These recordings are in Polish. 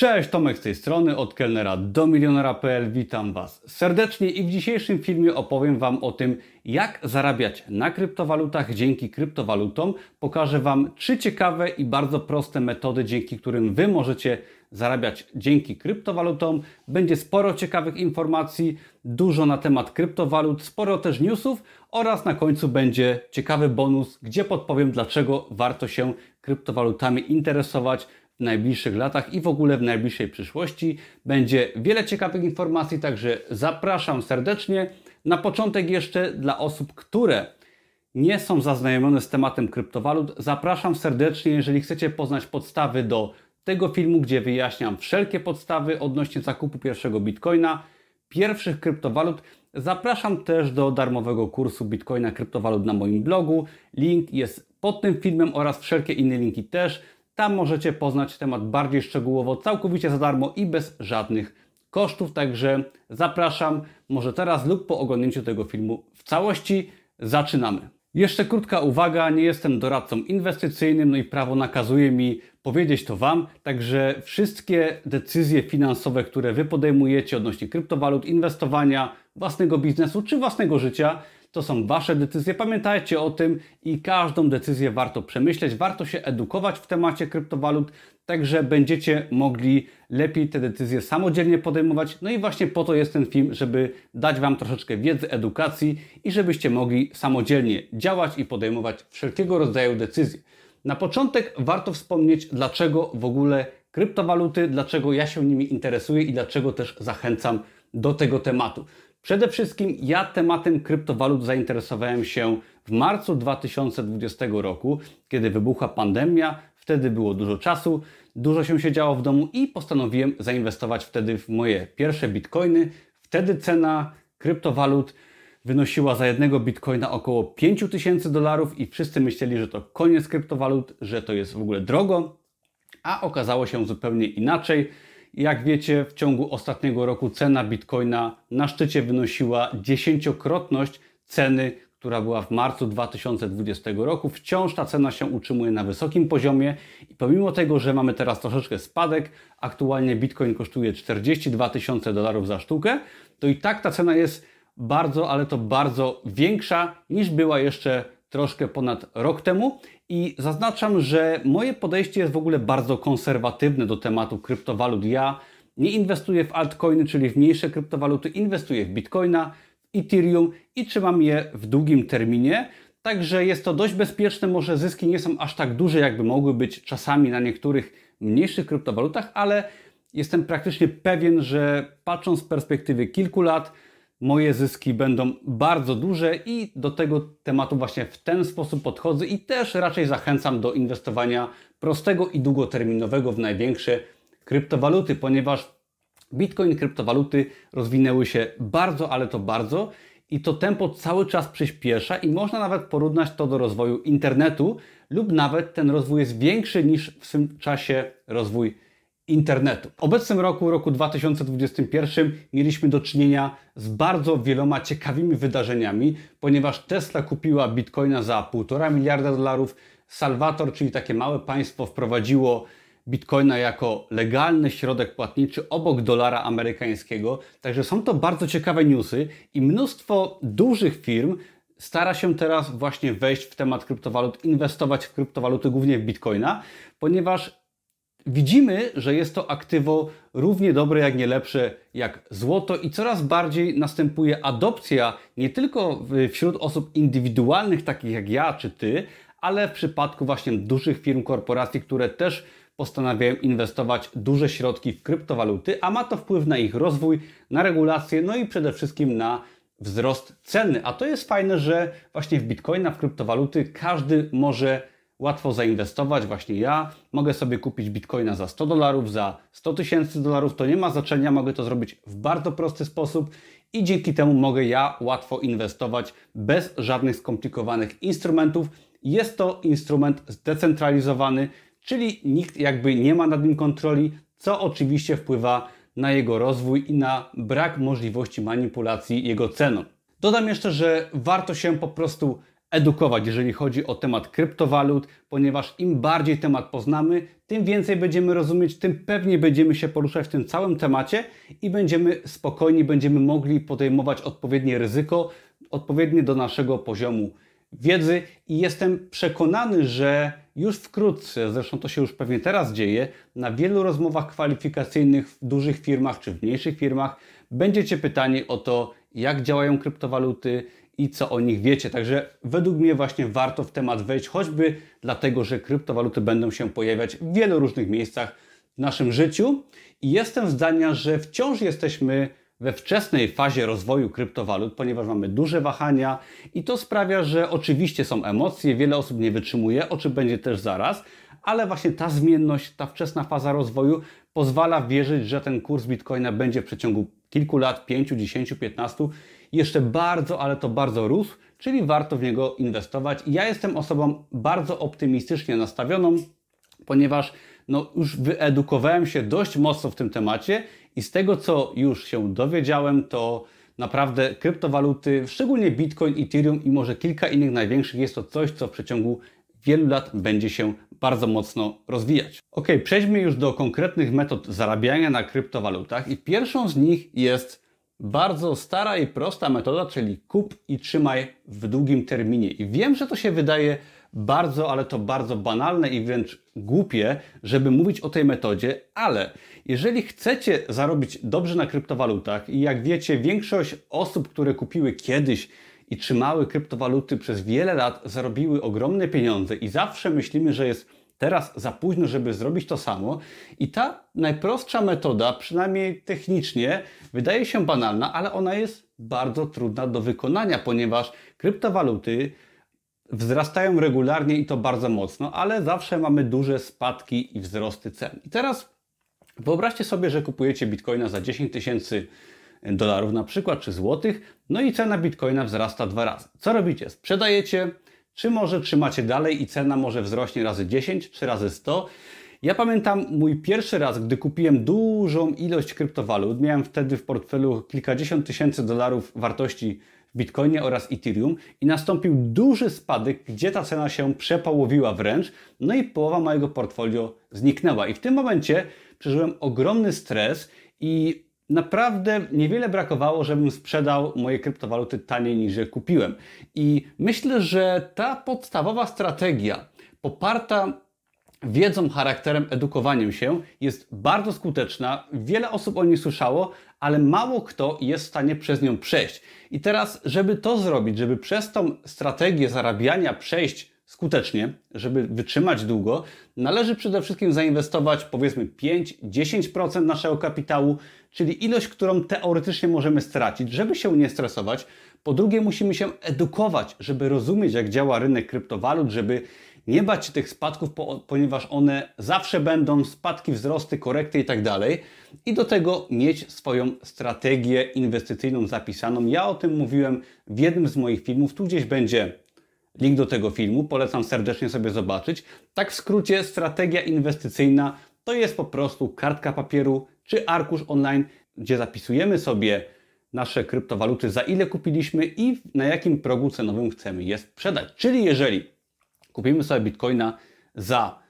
Cześć, Tomek z tej strony, od kelnera do milionera.pl. Witam Was serdecznie i w dzisiejszym filmie opowiem Wam o tym, jak zarabiać na kryptowalutach dzięki kryptowalutom. Pokażę Wam trzy ciekawe i bardzo proste metody, dzięki którym Wy możecie zarabiać dzięki kryptowalutom. Będzie sporo ciekawych informacji, dużo na temat kryptowalut, sporo też newsów oraz na końcu będzie ciekawy bonus, gdzie podpowiem, dlaczego warto się kryptowalutami interesować najbliższych latach i w ogóle w najbliższej przyszłości. Będzie wiele ciekawych informacji, także zapraszam serdecznie. Na początek jeszcze dla osób, które nie są zaznajomione z tematem kryptowalut, zapraszam serdecznie, jeżeli chcecie poznać podstawy do tego filmu, gdzie wyjaśniam wszelkie podstawy odnośnie zakupu pierwszego bitcoina, pierwszych kryptowalut. Zapraszam też do darmowego kursu Bitcoina kryptowalut na moim blogu. Link jest pod tym filmem oraz wszelkie inne linki też. Tam możecie poznać temat bardziej szczegółowo, całkowicie za darmo i bez żadnych kosztów. Także zapraszam, może teraz lub po oglądnięciu tego filmu w całości. Zaczynamy. Jeszcze krótka uwaga, nie jestem doradcą inwestycyjnym, no i prawo nakazuje mi powiedzieć to Wam, także wszystkie decyzje finansowe, które Wy podejmujecie odnośnie kryptowalut, inwestowania, własnego biznesu czy własnego życia, to są Wasze decyzje. Pamiętajcie o tym i każdą decyzję warto przemyśleć, warto się edukować w temacie kryptowalut, także będziecie mogli lepiej te decyzje samodzielnie podejmować. No i właśnie po to jest ten film, żeby dać Wam troszeczkę wiedzy, edukacji i żebyście mogli samodzielnie działać i podejmować wszelkiego rodzaju decyzje. Na początek warto wspomnieć, dlaczego w ogóle kryptowaluty, dlaczego ja się nimi interesuję i dlaczego też zachęcam do tego tematu. Przede wszystkim ja tematem kryptowalut zainteresowałem się w marcu 2020 roku, kiedy wybuchła pandemia. Wtedy było dużo czasu, dużo się siedziało w domu i postanowiłem zainwestować wtedy w moje pierwsze bitcoiny. Wtedy cena kryptowalut wynosiła za jednego bitcoina około 5000 dolarów i wszyscy myśleli, że to koniec kryptowalut, że to jest w ogóle drogo, a okazało się zupełnie inaczej. Jak wiecie, w ciągu ostatniego roku cena bitcoina na szczycie wynosiła dziesięciokrotność ceny, która była w marcu 2020 roku. Wciąż ta cena się utrzymuje na wysokim poziomie i pomimo tego, że mamy teraz troszeczkę spadek, aktualnie bitcoin kosztuje 42 tysiące dolarów za sztukę, to i tak ta cena jest bardzo, ale to bardzo większa niż była jeszcze troszkę ponad rok temu i zaznaczam, że moje podejście jest w ogóle bardzo konserwatywne do tematu kryptowalut. Ja nie inwestuję w altcoiny, czyli w mniejsze kryptowaluty, inwestuję w bitcoina, w ethereum i trzymam je w długim terminie. Także jest to dość bezpieczne, może zyski nie są aż tak duże, jakby mogły być czasami na niektórych mniejszych kryptowalutach, ale jestem praktycznie pewien, że patrząc z perspektywy kilku lat, moje zyski będą bardzo duże i do tego tematu właśnie w ten sposób podchodzę i też raczej zachęcam do inwestowania prostego i długoterminowego w największe kryptowaluty, ponieważ Bitcoin, kryptowaluty rozwinęły się bardzo, ale to bardzo i to tempo cały czas przyspiesza i można nawet porównać to do rozwoju internetu lub nawet ten rozwój jest większy niż w tym czasie rozwój internetu. W obecnym roku, roku 2021, mieliśmy do czynienia z bardzo wieloma ciekawymi wydarzeniami, ponieważ Tesla kupiła bitcoina za 1,5 miliarda dolarów, Salvator, czyli takie małe państwo, wprowadziło bitcoina jako legalny środek płatniczy obok dolara amerykańskiego. Także są to bardzo ciekawe newsy i mnóstwo dużych firm stara się teraz właśnie wejść w temat kryptowalut, inwestować w kryptowaluty, głównie w bitcoina, ponieważ Widzimy, że jest to aktywo równie dobre, jak nie lepsze, jak złoto, i coraz bardziej następuje adopcja nie tylko wśród osób indywidualnych, takich jak ja czy ty, ale w przypadku właśnie dużych firm, korporacji, które też postanawiają inwestować duże środki w kryptowaluty, a ma to wpływ na ich rozwój, na regulacje, no i przede wszystkim na wzrost ceny. A to jest fajne, że właśnie w bitcoina, w kryptowaluty każdy może łatwo zainwestować. Właśnie ja mogę sobie kupić bitcoina za 100 dolarów, za 100 tysięcy dolarów. To nie ma znaczenia, mogę to zrobić w bardzo prosty sposób i dzięki temu mogę ja łatwo inwestować bez żadnych skomplikowanych instrumentów. Jest to instrument zdecentralizowany, czyli nikt jakby nie ma nad nim kontroli, co oczywiście wpływa na jego rozwój i na brak możliwości manipulacji jego ceną. Dodam jeszcze, że warto się po prostu edukować, jeżeli chodzi o temat kryptowalut, ponieważ im bardziej temat poznamy, tym więcej będziemy rozumieć, tym pewniej będziemy się poruszać w tym całym temacie i będziemy spokojni, będziemy mogli podejmować odpowiednie ryzyko, odpowiednie do naszego poziomu wiedzy. I jestem przekonany, że już wkrótce, zresztą to się już pewnie teraz dzieje, na wielu rozmowach kwalifikacyjnych w dużych firmach czy w mniejszych firmach będziecie pytani o to, jak działają kryptowaluty i co o nich wiecie. Także według mnie właśnie warto w temat wejść, choćby dlatego, że kryptowaluty będą się pojawiać w wielu różnych miejscach w naszym życiu i jestem zdania, że wciąż jesteśmy we wczesnej fazie rozwoju kryptowalut, ponieważ mamy duże wahania i to sprawia, że oczywiście są emocje, wiele osób nie wytrzymuje, o czym będzie też zaraz, ale właśnie ta zmienność, ta wczesna faza rozwoju pozwala wierzyć, że ten kurs Bitcoina będzie w przeciągu kilku lat, 5, 10, 15 jeszcze bardzo, ale to bardzo rósł, czyli warto w niego inwestować. Ja jestem osobą bardzo optymistycznie nastawioną, ponieważ no, już wyedukowałem się dość mocno w tym temacie i z tego, co już się dowiedziałem, to naprawdę kryptowaluty, szczególnie Bitcoin, Ethereum i może kilka innych największych, jest to coś, co w przeciągu wielu lat będzie się bardzo mocno rozwijać. Ok, przejdźmy już do konkretnych metod zarabiania na kryptowalutach i pierwszą z nich jest bardzo stara i prosta metoda, czyli kup i trzymaj w długim terminie. I wiem, że to się wydaje bardzo, ale to bardzo banalne i wręcz głupie, żeby mówić o tej metodzie, ale jeżeli chcecie zarobić dobrze na kryptowalutach i jak wiecie, większość osób, które kupiły kiedyś i trzymały kryptowaluty przez wiele lat, zarobiły ogromne pieniądze i zawsze myślimy, że jest teraz za późno, żeby zrobić to samo. I ta najprostsza metoda, przynajmniej technicznie, wydaje się banalna, ale ona jest bardzo trudna do wykonania, ponieważ kryptowaluty wzrastają regularnie i to bardzo mocno, ale zawsze mamy duże spadki i wzrosty cen. I teraz wyobraźcie sobie, że kupujecie bitcoina za 10 tysięcy dolarów na przykład, czy złotych, no i cena bitcoina wzrasta dwa razy. Co robicie? Sprzedajecie, czy może trzymacie dalej i cena może wzrośnie razy 10 czy razy 100. Ja pamiętam mój pierwszy raz, gdy kupiłem dużą ilość kryptowalut. Miałem wtedy w portfelu kilkadziesiąt tysięcy dolarów wartości w Bitcoinie oraz Ethereum i nastąpił duży spadek, gdzie ta cena się przepołowiła wręcz, no i połowa mojego portfolio zniknęła. I w tym momencie przeżyłem ogromny stres i naprawdę niewiele brakowało, żebym sprzedał moje kryptowaluty taniej niż je kupiłem. I myślę, że ta podstawowa strategia poparta wiedzą, charakterem, edukowaniem się jest bardzo skuteczna. Wiele osób o niej słyszało, ale mało kto jest w stanie przez nią przejść. I teraz, żeby to zrobić, żeby przez tą strategię zarabiania przejść skutecznie, żeby wytrzymać długo, należy przede wszystkim zainwestować powiedzmy 5-10% naszego kapitału, czyli ilość, którą teoretycznie możemy stracić, żeby się nie stresować. Po drugie, musimy się edukować, żeby rozumieć, jak działa rynek kryptowalut, żeby nie bać się tych spadków, ponieważ one zawsze będą, spadki, wzrosty, korekty i tak dalej. I do tego mieć swoją strategię inwestycyjną zapisaną. Ja o tym mówiłem w jednym z moich filmów. Tu gdzieś będzie link do tego filmu. Polecam serdecznie sobie zobaczyć. Tak w skrócie, strategia inwestycyjna to jest po prostu kartka papieru czy arkusz online, gdzie zapisujemy sobie nasze kryptowaluty, za ile kupiliśmy i na jakim progu cenowym chcemy je sprzedać. Czyli jeżeli kupimy sobie bitcoina za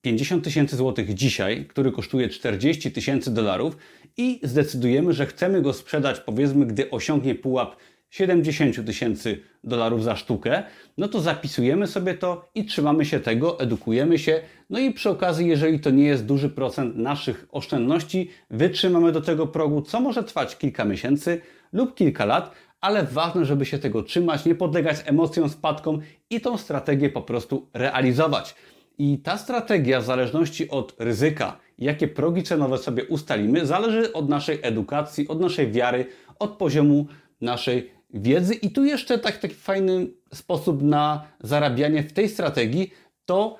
50 tysięcy złotych dzisiaj, który kosztuje 40 tysięcy dolarów i zdecydujemy, że chcemy go sprzedać powiedzmy, gdy osiągnie pułap 70 tysięcy dolarów za sztukę, no to zapisujemy sobie to i trzymamy się tego, edukujemy się. No i przy okazji, jeżeli to nie jest duży procent naszych oszczędności, wytrzymamy do tego progu, co może trwać kilka miesięcy lub kilka lat, ale ważne, żeby się tego trzymać, nie podlegać emocjom, spadkom i tą strategię po prostu realizować. I ta strategia, w zależności od ryzyka, jakie progi cenowe sobie ustalimy, zależy od naszej edukacji, od naszej wiary, od poziomu naszej wiedzy. I tu jeszcze tak, taki fajny sposób na zarabianie w tej strategii to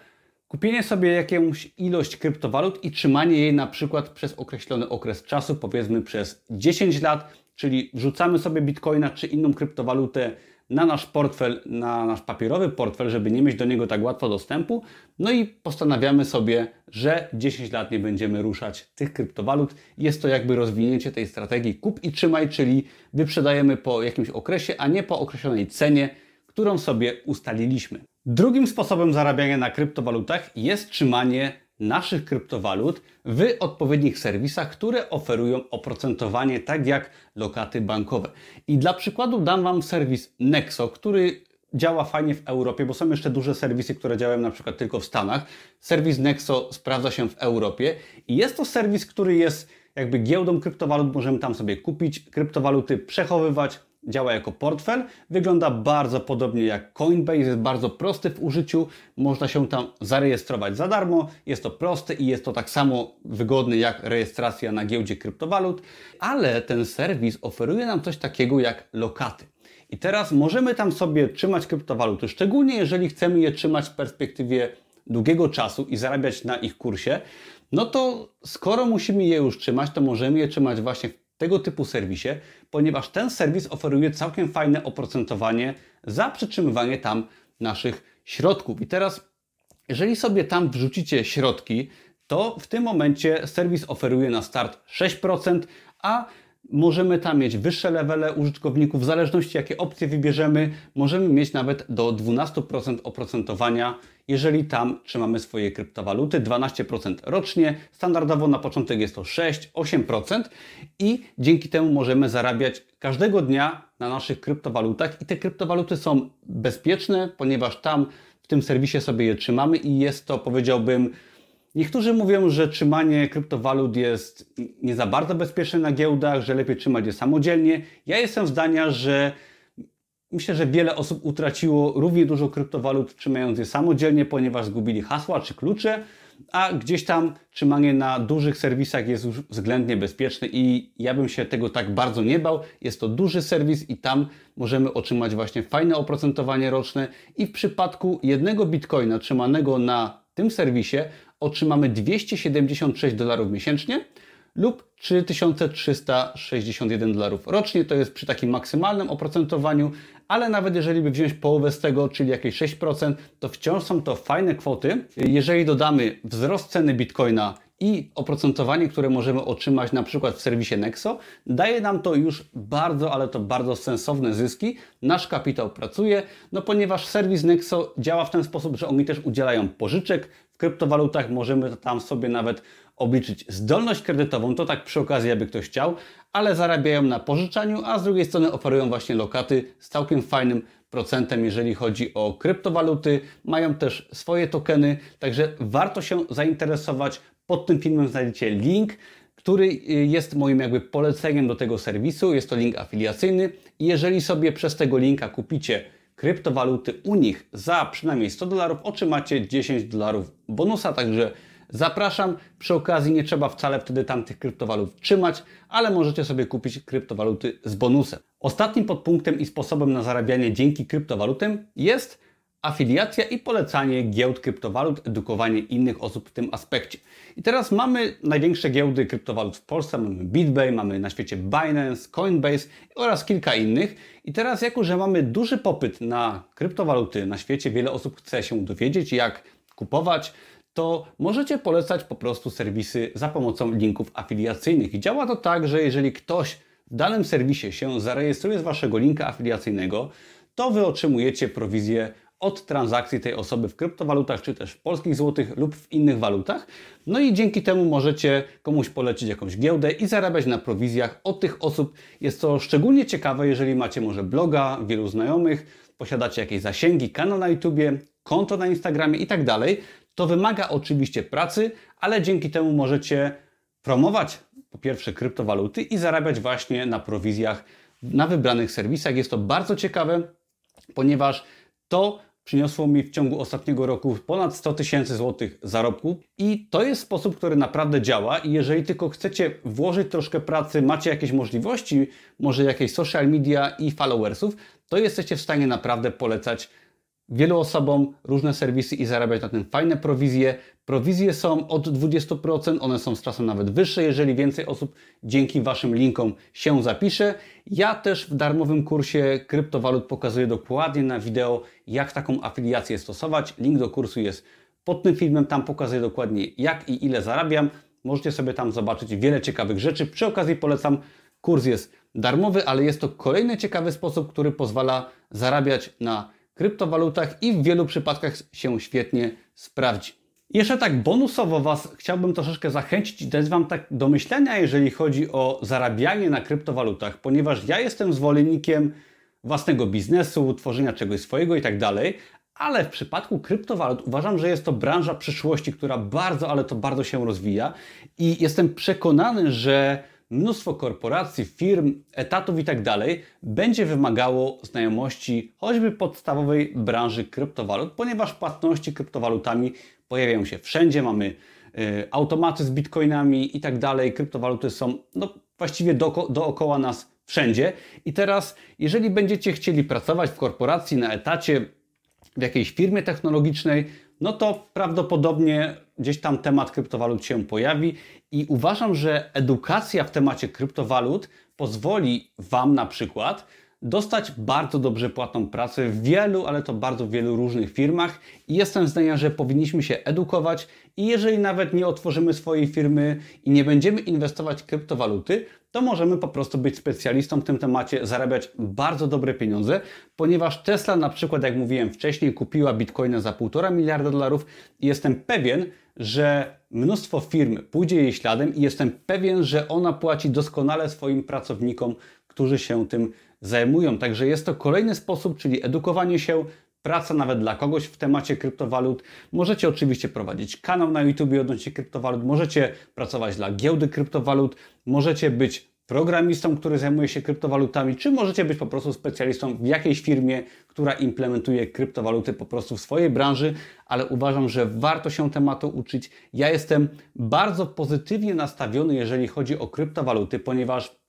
kupienie sobie jakąś ilość kryptowalut i trzymanie jej na przykład przez określony okres czasu, powiedzmy przez 10 lat, czyli wrzucamy sobie bitcoina czy inną kryptowalutę na nasz portfel, na nasz papierowy portfel, żeby nie mieć do niego tak łatwo dostępu. No i postanawiamy sobie, że 10 lat nie będziemy ruszać tych kryptowalut. Jest to jakby rozwinięcie tej strategii kup i trzymaj, czyli wyprzedajemy po jakimś okresie, a nie po określonej cenie, którą sobie ustaliliśmy. Drugim sposobem zarabiania na kryptowalutach jest trzymanie naszych kryptowalut w odpowiednich serwisach, które oferują oprocentowanie tak jak lokaty bankowe. I dla przykładu dam Wam serwis Nexo, który działa fajnie w Europie, bo są jeszcze duże serwisy, które działają na przykład tylko w Stanach. Serwis Nexo sprawdza się w Europie i jest to serwis, który jest jakby giełdą kryptowalut. Możemy tam sobie kupić kryptowaluty, przechowywać, działa jako portfel. Wygląda bardzo podobnie jak Coinbase, jest bardzo prosty w użyciu. Można się tam zarejestrować za darmo. Jest to proste i jest to tak samo wygodne jak rejestracja na giełdzie kryptowalut, ale ten serwis oferuje nam coś takiego jak lokaty. I teraz możemy tam sobie trzymać kryptowaluty, szczególnie jeżeli chcemy je trzymać w perspektywie długiego czasu i zarabiać na ich kursie, no to skoro musimy je już trzymać, to możemy je trzymać właśnie w tego typu serwisie, ponieważ ten serwis oferuje całkiem fajne oprocentowanie za przytrzymywanie tam naszych środków. I teraz, jeżeli sobie tam wrzucicie środki, to w tym momencie serwis oferuje na start 6%, a Możemy tam mieć wyższe levele użytkowników, w zależności jakie opcje wybierzemy, możemy mieć nawet do 12% oprocentowania, jeżeli tam trzymamy swoje kryptowaluty, 12% rocznie, standardowo na początek jest to 6-8% i dzięki temu możemy zarabiać każdego dnia na naszych kryptowalutach i te kryptowaluty są bezpieczne, ponieważ tam w tym serwisie sobie je trzymamy i jest to powiedziałbym Niektórzy mówią, że trzymanie kryptowalut jest nie za bardzo bezpieczne na giełdach, że lepiej trzymać je samodzielnie. Ja jestem zdania, że myślę, że wiele osób utraciło równie dużo kryptowalut trzymając je samodzielnie, ponieważ zgubili hasła czy klucze, a gdzieś tam trzymanie na dużych serwisach jest już względnie bezpieczne i ja bym się tego tak bardzo nie bał. Jest to duży serwis i tam możemy otrzymać właśnie fajne oprocentowanie roczne i w przypadku jednego bitcoina trzymanego na tym serwisie otrzymamy 276 dolarów miesięcznie lub 3361 dolarów rocznie. To jest przy takim maksymalnym oprocentowaniu, ale nawet jeżeli by wziąć połowę z tego, czyli jakieś 6%, to wciąż są to fajne kwoty. Jeżeli dodamy wzrost ceny bitcoina i oprocentowanie, które możemy otrzymać na przykład w serwisie Nexo, daje nam to już bardzo, ale to bardzo sensowne zyski. Nasz kapitał pracuje, no ponieważ serwis Nexo działa w ten sposób, że oni też udzielają pożyczek, w kryptowalutach możemy tam sobie nawet obliczyć zdolność kredytową, to tak przy okazji, aby ktoś chciał, ale zarabiają na pożyczaniu, a z drugiej strony oferują właśnie lokaty z całkiem fajnym procentem, jeżeli chodzi o kryptowaluty. Mają też swoje tokeny, także warto się zainteresować. Pod tym filmem znajdziecie link, który y, jest moim jakby poleceniem do tego serwisu. Jest to link afiliacyjny i jeżeli sobie przez tego linka kupicie kryptowaluty u nich za przynajmniej 100 dolarów otrzymacie 10 dolarów bonusa, także zapraszam. Przy okazji nie trzeba wcale wtedy tamtych kryptowalut trzymać, ale możecie sobie kupić kryptowaluty z bonusem. Ostatnim podpunktem i sposobem na zarabianie dzięki kryptowalutem jest afiliacja i polecanie giełd kryptowalut, edukowanie innych osób w tym aspekcie. I teraz mamy największe giełdy kryptowalut w Polsce, mamy BitBay, mamy na świecie Binance, Coinbase oraz kilka innych. I teraz jako, że mamy duży popyt na kryptowaluty na świecie, wiele osób chce się dowiedzieć jak kupować, to możecie polecać po prostu serwisy za pomocą linków afiliacyjnych. I działa to tak, że jeżeli ktoś w danym serwisie się zarejestruje z Waszego linka afiliacyjnego, to Wy otrzymujecie prowizję od transakcji tej osoby w kryptowalutach, czy też w polskich złotych lub w innych walutach. No i dzięki temu możecie komuś polecić jakąś giełdę i zarabiać na prowizjach od tych osób. Jest to szczególnie ciekawe, jeżeli macie może bloga, wielu znajomych, posiadacie jakieś zasięgi, kanał na YouTubie, konto na Instagramie i tak dalej. To wymaga oczywiście pracy, ale dzięki temu możecie promować po pierwsze kryptowaluty i zarabiać właśnie na prowizjach na wybranych serwisach. Jest to bardzo ciekawe, ponieważ to przyniosło mi w ciągu ostatniego roku ponad 100 tysięcy złotych zarobku i to jest sposób, który naprawdę działa i jeżeli tylko chcecie włożyć troszkę pracy, macie jakieś możliwości, może jakieś social media i followersów, to jesteście w stanie naprawdę polecać wielu osobom różne serwisy i zarabiać na tym fajne prowizje. Prowizje są od 20%, one są z czasem nawet wyższe, jeżeli więcej osób dzięki Waszym linkom się zapisze. Ja też w darmowym kursie kryptowalut pokazuję dokładnie na wideo, jak taką afiliację stosować. Link do kursu jest pod tym filmem, tam pokazuję dokładnie jak i ile zarabiam. Możecie sobie tam zobaczyć wiele ciekawych rzeczy. Przy okazji polecam, kurs jest darmowy, ale jest to kolejny ciekawy sposób, który pozwala zarabiać na kryptowalutach i w wielu przypadkach się świetnie sprawdzi. Jeszcze tak bonusowo Was chciałbym troszeczkę zachęcić i dać Wam tak do myślenia, jeżeli chodzi o zarabianie na kryptowalutach, ponieważ ja jestem zwolennikiem własnego biznesu, tworzenia czegoś swojego i tak dalej, ale w przypadku kryptowalut uważam, że jest to branża przyszłości, która bardzo, ale to bardzo się rozwija i jestem przekonany, że mnóstwo korporacji, firm, etatów i tak będzie wymagało znajomości choćby podstawowej branży kryptowalut, ponieważ płatności kryptowalutami pojawiają się wszędzie, mamy y, automaty z bitcoinami i tak kryptowaluty są no, właściwie do, dookoła nas wszędzie. I teraz, jeżeli będziecie chcieli pracować w korporacji na etacie, w jakiejś firmie technologicznej, no to prawdopodobnie gdzieś tam temat kryptowalut się pojawi i uważam, że edukacja w temacie kryptowalut pozwoli Wam na przykład dostać bardzo dobrze płatną pracę w wielu, ale to bardzo wielu różnych firmach. I jestem zdania, że powinniśmy się edukować i jeżeli nawet nie otworzymy swojej firmy i nie będziemy inwestować w kryptowaluty, to możemy po prostu być specjalistą w tym temacie, zarabiać bardzo dobre pieniądze, ponieważ Tesla na przykład, jak mówiłem wcześniej, kupiła bitcoina za 1,5 miliarda dolarów i jestem pewien, że mnóstwo firm pójdzie jej śladem i jestem pewien, że ona płaci doskonale swoim pracownikom, którzy się tym zajmują. Także jest to kolejny sposób, czyli edukowanie się, praca nawet dla kogoś w temacie kryptowalut. Możecie oczywiście prowadzić kanał na YouTube odnośnie kryptowalut, możecie pracować dla giełdy kryptowalut, możecie być programistą, który zajmuje się kryptowalutami, czy możecie być po prostu specjalistą w jakiejś firmie, która implementuje kryptowaluty po prostu w swojej branży, ale uważam, że warto się tematu uczyć. Ja jestem bardzo pozytywnie nastawiony, jeżeli chodzi o kryptowaluty, ponieważ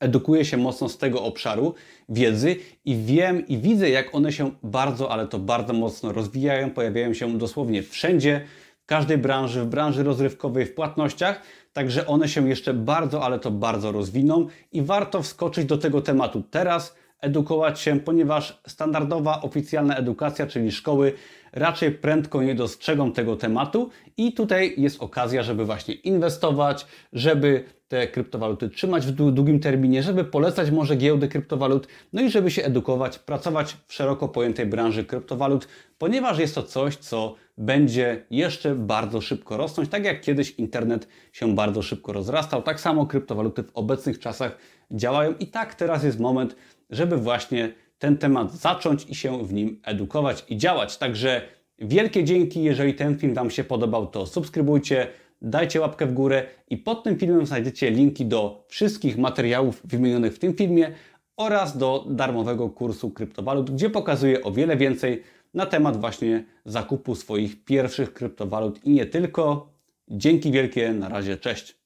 edukuję się mocno z tego obszaru wiedzy i wiem i widzę, jak one się bardzo, ale to bardzo mocno rozwijają, pojawiają się dosłownie wszędzie, w każdej branży, w branży rozrywkowej, w płatnościach, także one się jeszcze bardzo, ale to bardzo rozwiną i warto wskoczyć do tego tematu teraz, edukować się, ponieważ standardowa, oficjalna edukacja, czyli szkoły, raczej prędko nie dostrzegą tego tematu. I tutaj jest okazja, żeby właśnie inwestować, żeby te kryptowaluty trzymać w długim terminie, żeby polecać może giełdy kryptowalut, no i żeby się edukować, pracować w szeroko pojętej branży kryptowalut, ponieważ jest to coś, co będzie jeszcze bardzo szybko rosnąć, tak jak kiedyś internet się bardzo szybko rozrastał, tak samo kryptowaluty w obecnych czasach działają. I tak teraz jest moment, żeby właśnie ten temat zacząć i się w nim edukować i działać. Także wielkie dzięki, jeżeli ten film Wam się podobał, to subskrybujcie, dajcie łapkę w górę i pod tym filmem znajdziecie linki do wszystkich materiałów wymienionych w tym filmie oraz do darmowego kursu kryptowalut, gdzie pokazuję o wiele więcej na temat właśnie zakupu swoich pierwszych kryptowalut i nie tylko. Dzięki wielkie, na razie, cześć.